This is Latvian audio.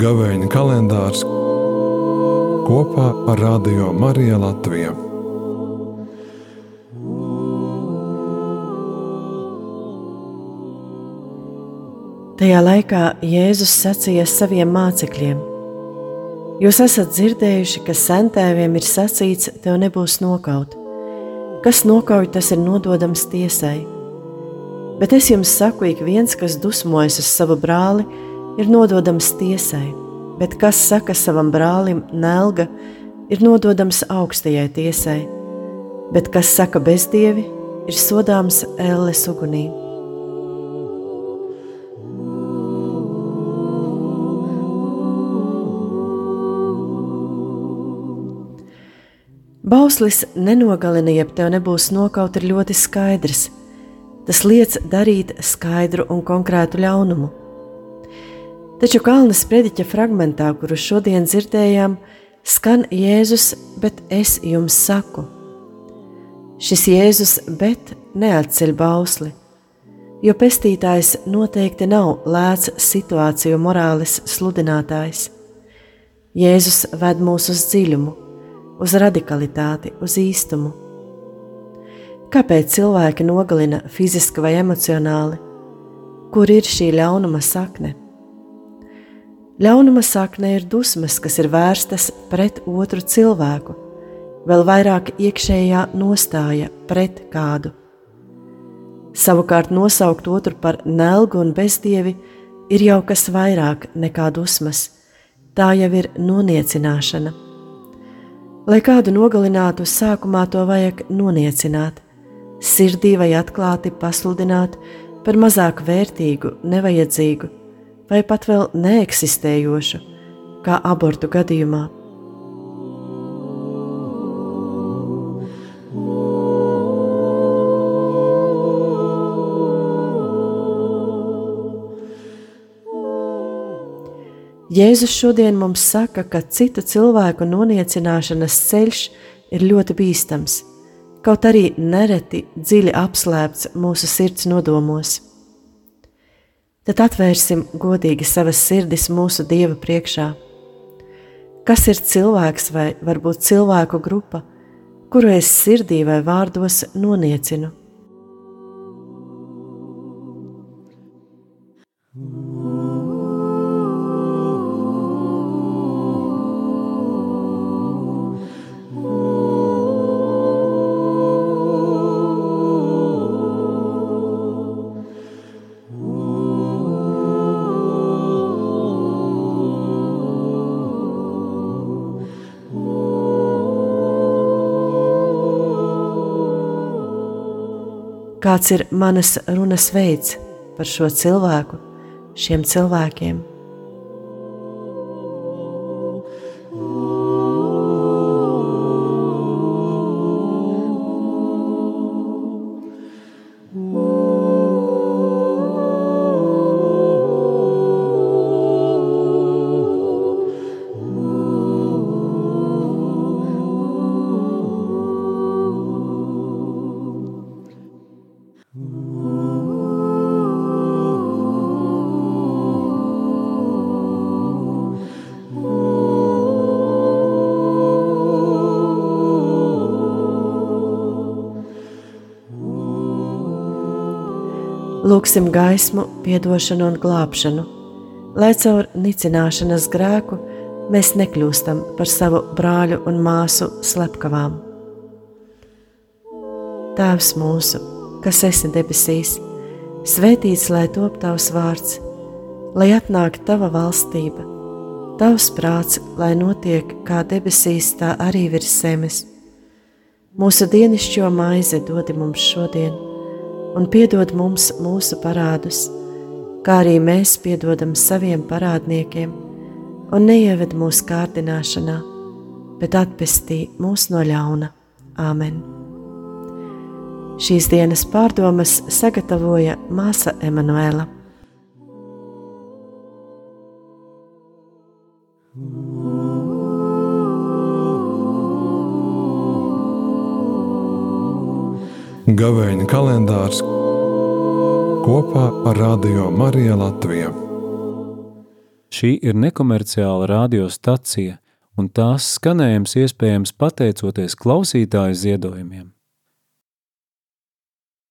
Gavēņa kalendārs kopā ar Radio Mariju Latviju. Tajā laikā Jēzus sacīja saviem mācekļiem: Jūs esat dzirdējuši, ka sentēviem ir sacīts, tev nebūs nokaut. Kas nokauj, tas ir nododams tiesai. Bet es jums saku, ik viens, kas dusmojas uz savu brāli, ir nododams tiesai, bet kas saka savam brālim, nelga, ir nododams augstajai tiesai, bet kas saka bezdievi, ir sodāms ēles ugunī. Bauslis nenogalina, ja tev nebūs nokaut, ir ļoti skaidrs. Tas liec darīt skaidru un konkrētu ļaunumu. Taču Kalnas prediķa fragmentā, kuru šodien dzirdējām, skan Jēzus, bet es jums saku. Šis Jēzus bet neatceļ bausli, jo pestītājs noteikti nav lēts situāciju morāles sludinātājs. Jēzus ved mūs uz dziļumu, uz radikalitāti, uz īstumu. Kāpēc cilvēki nogalina fiziski vai emocionāli? Kur ir šī ļaunuma sakne? Ļaunuma sakne ir dusmas, kas ir vērstas pret otru cilvēku, vēl vairāk iekšējā nostāja pret kādu. Savukārt nosaukt otru par nelgu un bezdievi ir jau kas vairāk nekā dusmas, tā jau ir noniecināšana. Lai kādu nogalinātu, sākumā to vajag noniecināt, sirdī vai atklāti pasludināt par mazāk vērtīgu, nevajadzīgu vai pat vēl neeksistējošu, kā abortu gadījumā. Jēzus šodien mums saka, ka citu cilvēku noniecināšanas ceļš ir ļoti bīstams, kaut arī nereti dziļi apslēpts mūsu sirds nodomos tad atvērsim godīgi savas sirdis mūsu Dieva priekšā. Kas ir cilvēks vai varbūt cilvēku grupa, kuru es sirdī vai vārdos noniecinu? Kāds ir manas runas veids par šo cilvēku, šiem cilvēkiem. Lūksim gaismu, atdošanu un glābšanu, lai caur nicināšanas grēku mēs nekļūstam par savu brāļu un māsu slepkavām. Tēvs mūsu, kas esi debesīs, svētīts lai top tavs vārds, lai atnāktu tava valstība, tavs prāts, lai notiek kā debesīs, tā arī virs zemes. Mūsu dienascho maizi dod mums šodien un piedod mums mūsu parādus, kā arī mēs piedodam saviem parādniekiem, un neieved mūsu kārdināšanā, bet atpestī mūs no ļauna. Āmen! Šīs dienas pārdomas sagatavoja māsa Emanuela. Gavēņa kalendārs kopā ar Radio Mariju Latviju. Šī ir nekomerciāla radiostacija, un tās skanējums iespējams pateicoties klausītāju ziedojumiem.